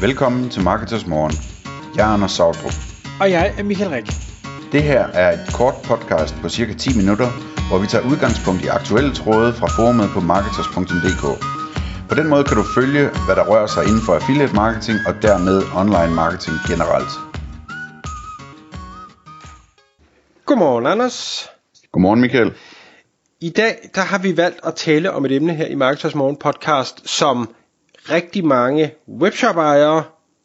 Velkommen til Marketers Morgen. Jeg er Anders Sautrup. Og jeg er Michael Rik. Det her er et kort podcast på cirka 10 minutter, hvor vi tager udgangspunkt i aktuelle tråde fra forumet på marketers.dk. På den måde kan du følge, hvad der rører sig inden for affiliate marketing og dermed online marketing generelt. Godmorgen, Anders. Godmorgen Michael. I dag der har vi valgt at tale om et emne her i Marketers Morgen podcast, som rigtig mange webshop-ejere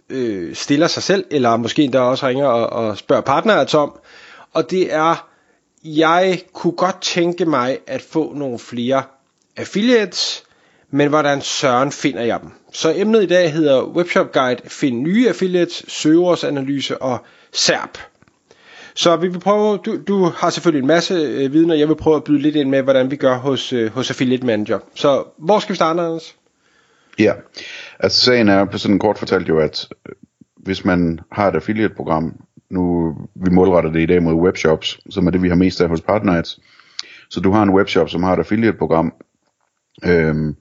øh, stiller sig selv, eller måske endda også ringer og, og spørger partneret om. Og det er, jeg kunne godt tænke mig at få nogle flere affiliates, men hvordan søren finder jeg dem? Så emnet i dag hedder Webshop Guide, find nye affiliates, søgeordsanalyse og SERP. Så vi vil prøve, du, du har selvfølgelig en masse øh, viden, og jeg vil prøve at byde lidt ind med, hvordan vi gør hos, øh, hos Affiliate Manager. Så hvor skal vi starte, Anders? Ja, altså sagen er på sådan kort fortalt jo, at øh, hvis man har et affiliate-program, nu vi målretter det i dag mod webshops, som er det vi har mest af hos Partnerites, Så du har en webshop, som har et affiliate-program, øhm,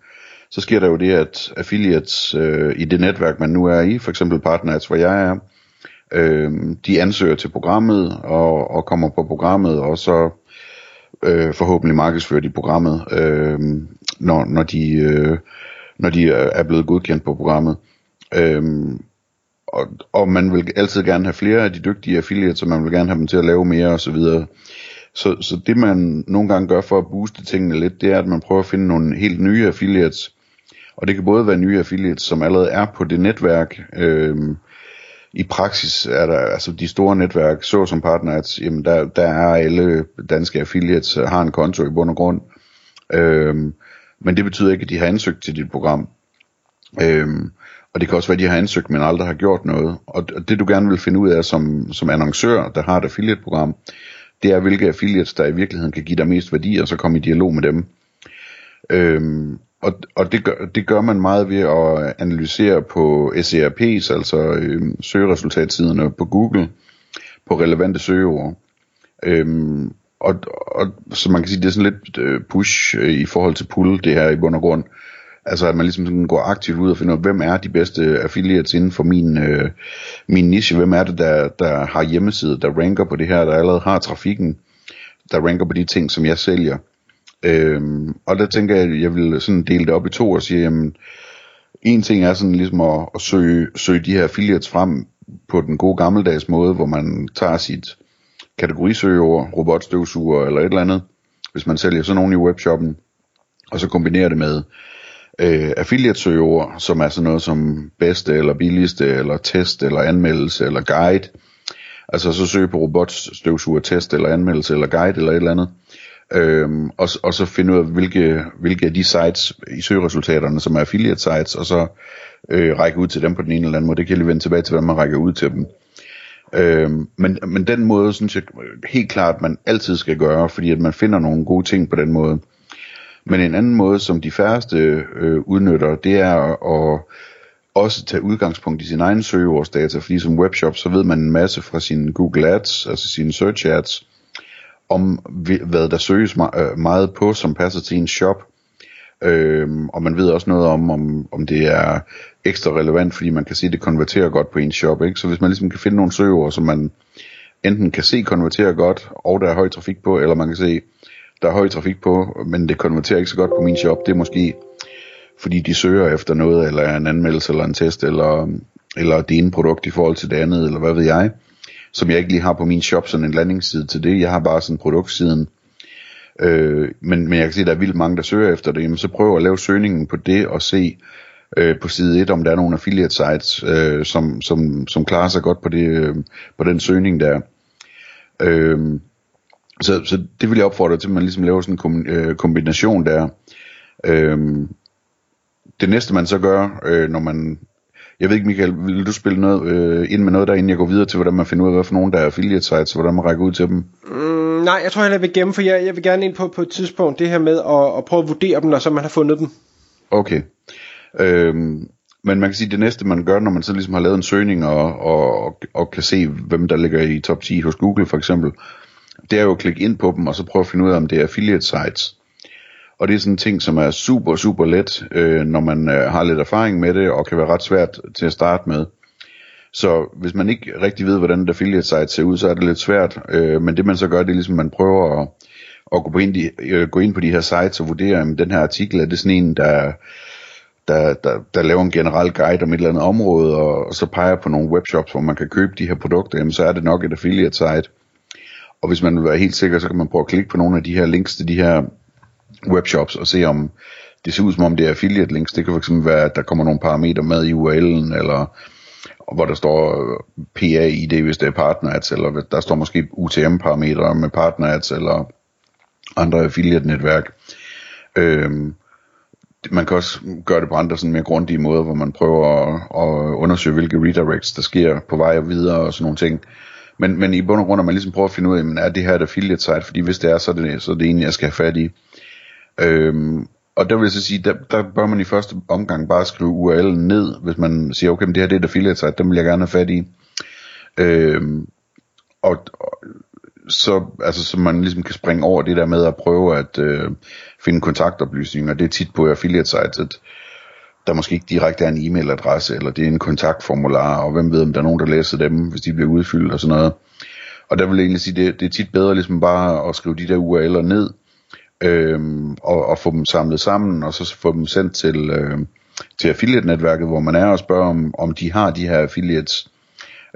så sker der jo det, at affiliates øh, i det netværk, man nu er i, for eksempel Partnerites, hvor jeg er, øh, de ansøger til programmet og, og kommer på programmet, og så øh, forhåbentlig markedsfører de programmet, øh, når, når de... Øh, når de er blevet godkendt på programmet. Øhm, og, og man vil altid gerne have flere af de dygtige affiliates, og man vil gerne have dem til at lave mere osv. Så, så, så det man nogle gange gør for at booste tingene lidt, det er, at man prøver at finde nogle helt nye affiliates. Og det kan både være nye affiliates, som allerede er på det netværk. Øhm, I praksis er der altså de store netværk, så som partners, jamen der, der er alle danske affiliates, har en konto i bund og grund. Øhm, men det betyder ikke, at de har ansøgt til dit program. Øhm, og det kan også være, at de har ansøgt, men aldrig har gjort noget. Og det du gerne vil finde ud af som, som annoncør, der har et affiliate-program, det er, hvilke affiliates, der i virkeligheden kan give dig mest værdi, og så komme i dialog med dem. Øhm, og og det, gør, det gør man meget ved at analysere på SERP's, altså øhm, søgeresultatsiderne på Google, på relevante søgeord. Øhm, og, og så man kan sige, det er sådan lidt øh, push øh, i forhold til pull, det her i bund og grund. Altså at man ligesom sådan går aktivt ud og finder ud hvem er de bedste affiliates inden for min, øh, min niche, hvem er det, der, der har hjemmeside, der ranker på det her, der allerede har trafikken, der ranker på de ting, som jeg sælger. Øhm, og der tænker jeg, at jeg vil sådan dele det op i to og sige, jamen, en ting er sådan ligesom at, at søge, søge de her affiliates frem på den gode gammeldags måde, hvor man tager sit kategorisøgeord, robotstøvsuger eller et eller andet, hvis man sælger sådan nogle i webshoppen, og så kombinerer det med øh, affiliate-søgeord, som er sådan noget som bedste eller billigste, eller test, eller anmeldelse, eller guide. Altså så søge på robotstøvsuger, test, eller anmeldelse, eller guide, eller et eller andet. Øhm, og, og så finde ud af, hvilke, hvilke af de sites i søgeresultaterne, som er affiliate sites, og så øh, række ud til dem på den ene eller anden måde. Det kan jeg lige vende tilbage til, hvordan man rækker ud til dem. Øh, men, men den måde synes jeg helt klart, man altid skal gøre, fordi at man finder nogle gode ting på den måde. Men en anden måde, som de færreste øh, udnytter, det er at også tage udgangspunkt i sin egen søgeordsdata, fordi som webshop, så ved man en masse fra sine Google Ads, altså sine search ads, om hvad der søges øh, meget på, som passer til en shop. Øhm, og man ved også noget om, om, om det er ekstra relevant, fordi man kan se, at det konverterer godt på en shop. Ikke? Så hvis man ligesom kan finde nogle søgeord, som man enten kan se konverterer godt, og der er høj trafik på, eller man kan se, der er høj trafik på, men det konverterer ikke så godt på min shop, det er måske fordi de søger efter noget, eller en anmeldelse, eller en test, eller, eller det ene produkt i forhold til det andet, eller hvad ved jeg, som jeg ikke lige har på min shop, sådan en landingsside til det. Jeg har bare sådan produktsiden, Øh, men, men jeg kan se, at der er vildt mange, der søger efter det. Jamen, så prøv at lave søgningen på det og se øh, på side 1, om der er nogle affiliate sites, øh, som, som, som klarer sig godt på, det, øh, på den søgning der. Øh, så, så det vil jeg opfordre til, at man ligesom laver sådan en øh, kombination der. Øh, det næste man så gør, øh, når man jeg ved ikke, Michael, vil du spille noget øh, ind med noget der, inden jeg går videre til, hvordan man finder ud af, hvad for nogen der er affiliate sites, hvordan man rækker ud til dem? Mm, nej, jeg tror heller, jeg vil gemme, for jeg, jeg vil gerne ind på, på et tidspunkt det her med at, at prøve at vurdere dem, når så man har fundet dem. Okay. Øhm, men man kan sige, at det næste man gør, når man så ligesom har lavet en søgning og, og, og kan se, hvem der ligger i top 10 hos Google for eksempel, det er jo at klikke ind på dem, og så prøve at finde ud af, om det er affiliate sites. Og det er sådan en ting, som er super, super let, øh, når man øh, har lidt erfaring med det, og kan være ret svært til at starte med. Så hvis man ikke rigtig ved, hvordan et affiliate site ser ud, så er det lidt svært. Øh, men det man så gør, det er ligesom, man prøver at, at gå, på ind, de, øh, gå ind på de her sites og vurdere, om den her artikel er det sådan en, der, der, der, der laver en generel guide om et eller andet område, og, og så peger på nogle webshops, hvor man kan købe de her produkter, jamen, så er det nok et affiliate site. Og hvis man vil være helt sikker, så kan man prøve at klikke på nogle af de her links til de her webshops og se om det ser ud som om det er affiliate links. Det kan fx være, at der kommer nogle parametre med i URL'en, eller hvor der står øh, PAID, hvis det er partner ads, eller der står måske UTM-parametre med partner ads, eller andre affiliate-netværk. Øhm, man kan også gøre det på andre sådan mere grundige måder, hvor man prøver at, at undersøge, hvilke redirects der sker på vej og videre og sådan nogle ting. Men, men i bund og grund, at man ligesom prøver at finde ud af, er det her et affiliate site? Fordi hvis det er, så er det, så er det egentlig, jeg skal have fat i. Øhm, og der vil jeg så sige, der, der bør man i første omgang bare skrive URL'en ned, hvis man siger, okay, men det her det er et affiliate site, dem vil jeg gerne have fat i. Øhm, og, og så, altså, så man ligesom kan springe over det der med at prøve at øh, finde kontaktoplysninger. Det er tit på affiliate sites, der måske ikke direkte er en e-mailadresse, eller det er en kontaktformular, og hvem ved, om der er nogen, der læser dem, hvis de bliver udfyldt og sådan noget. Og der vil jeg egentlig sige, det, det er tit bedre ligesom bare at skrive de der URL'er ned, øhm, og, og få dem samlet sammen, og så få dem sendt til, øh, til affiliate-netværket, hvor man er, og spørger, om, om de har de her affiliates,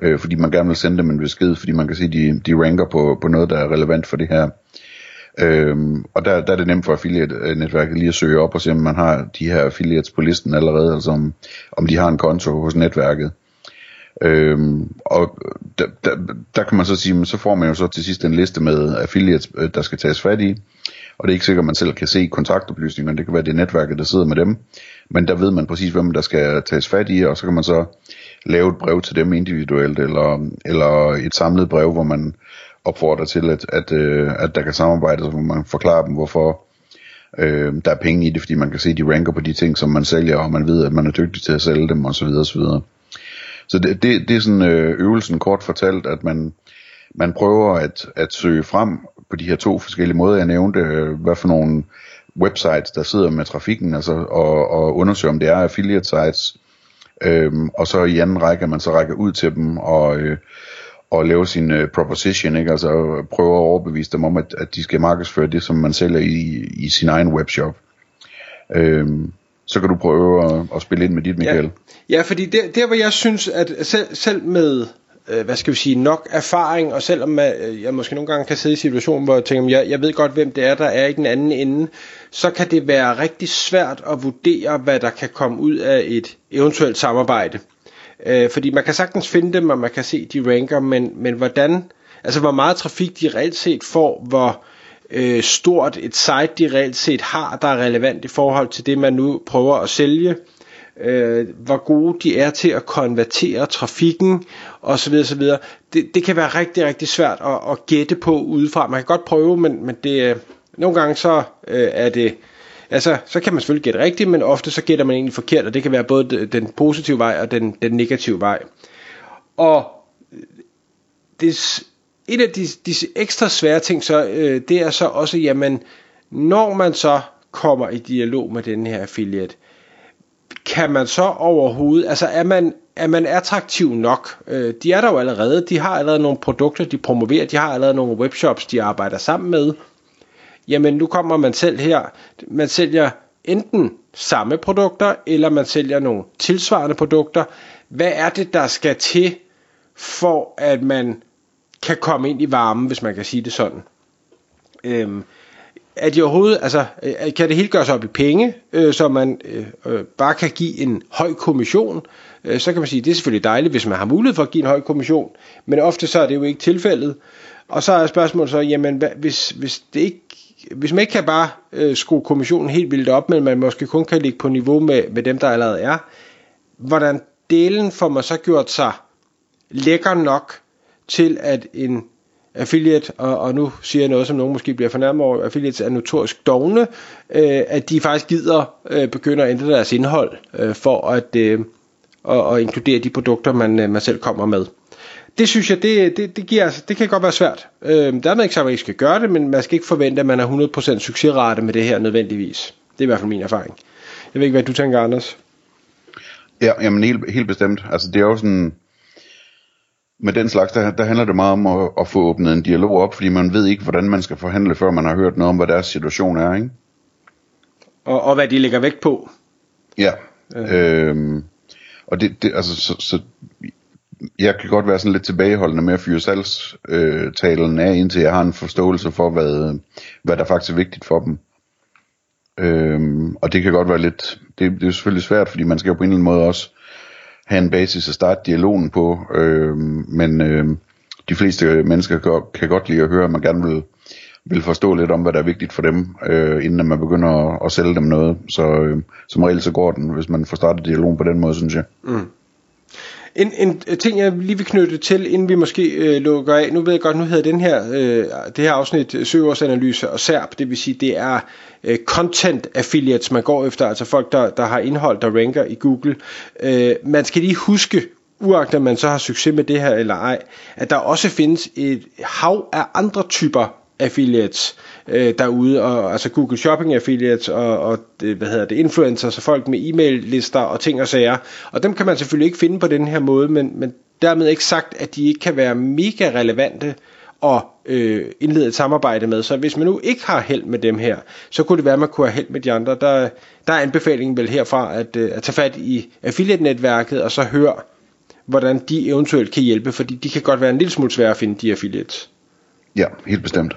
øh, fordi man gerne vil sende dem en besked, fordi man kan se, de, de ranker på, på noget, der er relevant for det her. Øhm, og der, der er det nemt for affiliate-netværket lige at søge op og se, om man har de her affiliates på listen allerede, altså om, om de har en konto hos netværket. Øhm, og der, der, der kan man så sige, så får man jo så til sidst en liste med affiliates, øh, der skal tages fat i. Og det er ikke sikkert, at man selv kan se kontaktoplysningerne. Det kan være, det er netværket, der sidder med dem. Men der ved man præcis, hvem der skal tages fat i, og så kan man så lave et brev til dem individuelt, eller, eller et samlet brev, hvor man opfordrer til, at, at, øh, at der kan samarbejdes, hvor man forklarer dem, hvorfor øh, der er penge i det, fordi man kan se, at de ranker på de ting, som man sælger, og man ved, at man er dygtig til at sælge dem, osv. osv. Så det, det, det er sådan øh, øvelsen kort fortalt, at man, man prøver at, at søge frem på de her to forskellige måder, jeg nævnte, øh, hvad for nogle websites, der sidder med trafikken, altså, og, og undersøge, om det er affiliate sites, øhm, og så i anden række, man så rækker ud til dem, og, øh, og lave sin øh, proposition, ikke? altså prøve at overbevise dem om, at, at de skal markedsføre det, som man sælger i, i sin egen webshop. Øhm, så kan du prøve at, at spille ind med dit, Michael. Ja, ja fordi der, der hvor jeg synes, at selv, selv med øh, hvad skal vi sige, nok erfaring, og selvom man, jeg måske nogle gange kan sidde i situationen, hvor jeg tænker, jeg, jeg ved godt, hvem det er, der er i den anden ende, så kan det være rigtig svært at vurdere, hvad der kan komme ud af et eventuelt samarbejde. Øh, fordi man kan sagtens finde dem, og man kan se, de ranker, men, men hvordan, altså hvor meget trafik de reelt set får, hvor øh, stort et site de reelt set har, der er relevant i forhold til det, man nu prøver at sælge, øh, hvor gode de er til at konvertere trafikken osv. osv. Det, det kan være rigtig, rigtig svært at, at gætte på udefra. Man kan godt prøve, men, men det, øh, nogle gange så øh, er det altså, så kan man selvfølgelig gætte rigtigt, men ofte så gætter man egentlig forkert, og det kan være både den positive vej og den, den negative vej. Og øh, det, et af de, de ekstra svære ting, så, øh, det er så også, jamen, når man så kommer i dialog med den her affiliate, kan man så overhovedet, altså er man, er man attraktiv nok? Øh, de er der jo allerede, de har allerede nogle produkter, de promoverer, de har allerede nogle webshops, de arbejder sammen med. Jamen nu kommer man selv her, man sælger enten samme produkter, eller man sælger nogle tilsvarende produkter. Hvad er det, der skal til, for at man kan komme ind i varmen, hvis man kan sige det sådan? Øhm, er de overhovedet, altså, øh, kan det hele gøres op i penge, øh, så man øh, øh, bare kan give en høj kommission, øh, så kan man sige, det er selvfølgelig dejligt, hvis man har mulighed for at give en høj kommission, men ofte så er det jo ikke tilfældet. Og så er spørgsmålet så, jamen, hvad, hvis, hvis, det ikke, hvis man ikke kan bare øh, skrue kommissionen helt vildt op, men man måske kun kan ligge på niveau med, med dem, der allerede er, hvordan delen får man så gjort sig lækker nok til, at en affiliate, og, og nu siger jeg noget, som nogen måske bliver fornærmet over, affiliates er notorisk dogne, øh, at de faktisk gider øh, begynde at ændre deres indhold, øh, for at, øh, og, og inkludere de produkter, man, øh, man selv kommer med. det synes jeg, det, det, det, giver, altså, det kan godt være svært. Øh, dermed ikke sagt, at man ikke skal gøre det, men man skal ikke forvente, at man har 100% succesrate med det her nødvendigvis. Det er i hvert fald min erfaring. Jeg ved ikke, hvad du tænker, Anders? Ja, jamen helt, helt bestemt. Altså det er jo sådan, med den slags, der, der handler det meget om at, at få åbnet en dialog op, fordi man ved ikke, hvordan man skal forhandle, før man har hørt noget om, hvad deres situation er, ikke? Og, og hvad de lægger vægt på. Ja. Øh. Øhm, og det, det altså, så, så, jeg kan godt være sådan lidt tilbageholdende med at fyre salgstalen af, indtil jeg har en forståelse for, hvad, hvad der faktisk er vigtigt for dem. Øhm, og det kan godt være lidt, det, det er selvfølgelig svært, fordi man skal jo på en eller anden måde også have en basis at starte dialogen på, Øh, men øh, de fleste mennesker kan, kan godt lide at høre, at man gerne vil, vil forstå lidt om, hvad der er vigtigt for dem, øh, inden man begynder at, at sælge dem noget. Så øh, som regel så går den, hvis man får startet dialogen på den måde, synes jeg. Mm. En, en ting, jeg lige vil knytte til, inden vi måske øh, lukker af. Nu ved jeg godt, nu hedder den her, øh, det her afsnit øh, søgeordsanalyse søgeårsanalyse og SERP. Det vil sige, det er øh, content affiliates, man går efter. Altså folk, der, der har indhold, der ranker i Google. Øh, man skal lige huske, uagtet man så har succes med det her eller ej, at der også findes et hav af andre typer affiliates øh, derude, og, altså Google Shopping affiliates og, og det, hvad hedder det, influencers og folk med e-mail lister og ting og sager. Og dem kan man selvfølgelig ikke finde på den her måde, men, men dermed ikke sagt, at de ikke kan være mega relevante og øh, indlede et samarbejde med. Så hvis man nu ikke har held med dem her, så kunne det være, at man kunne have held med de andre. Der, der er anbefalingen vel herfra at, øh, at tage fat i affiliate-netværket og så høre, hvordan de eventuelt kan hjælpe, fordi de kan godt være en lille smule svære at finde, de affiliates. Ja, helt bestemt.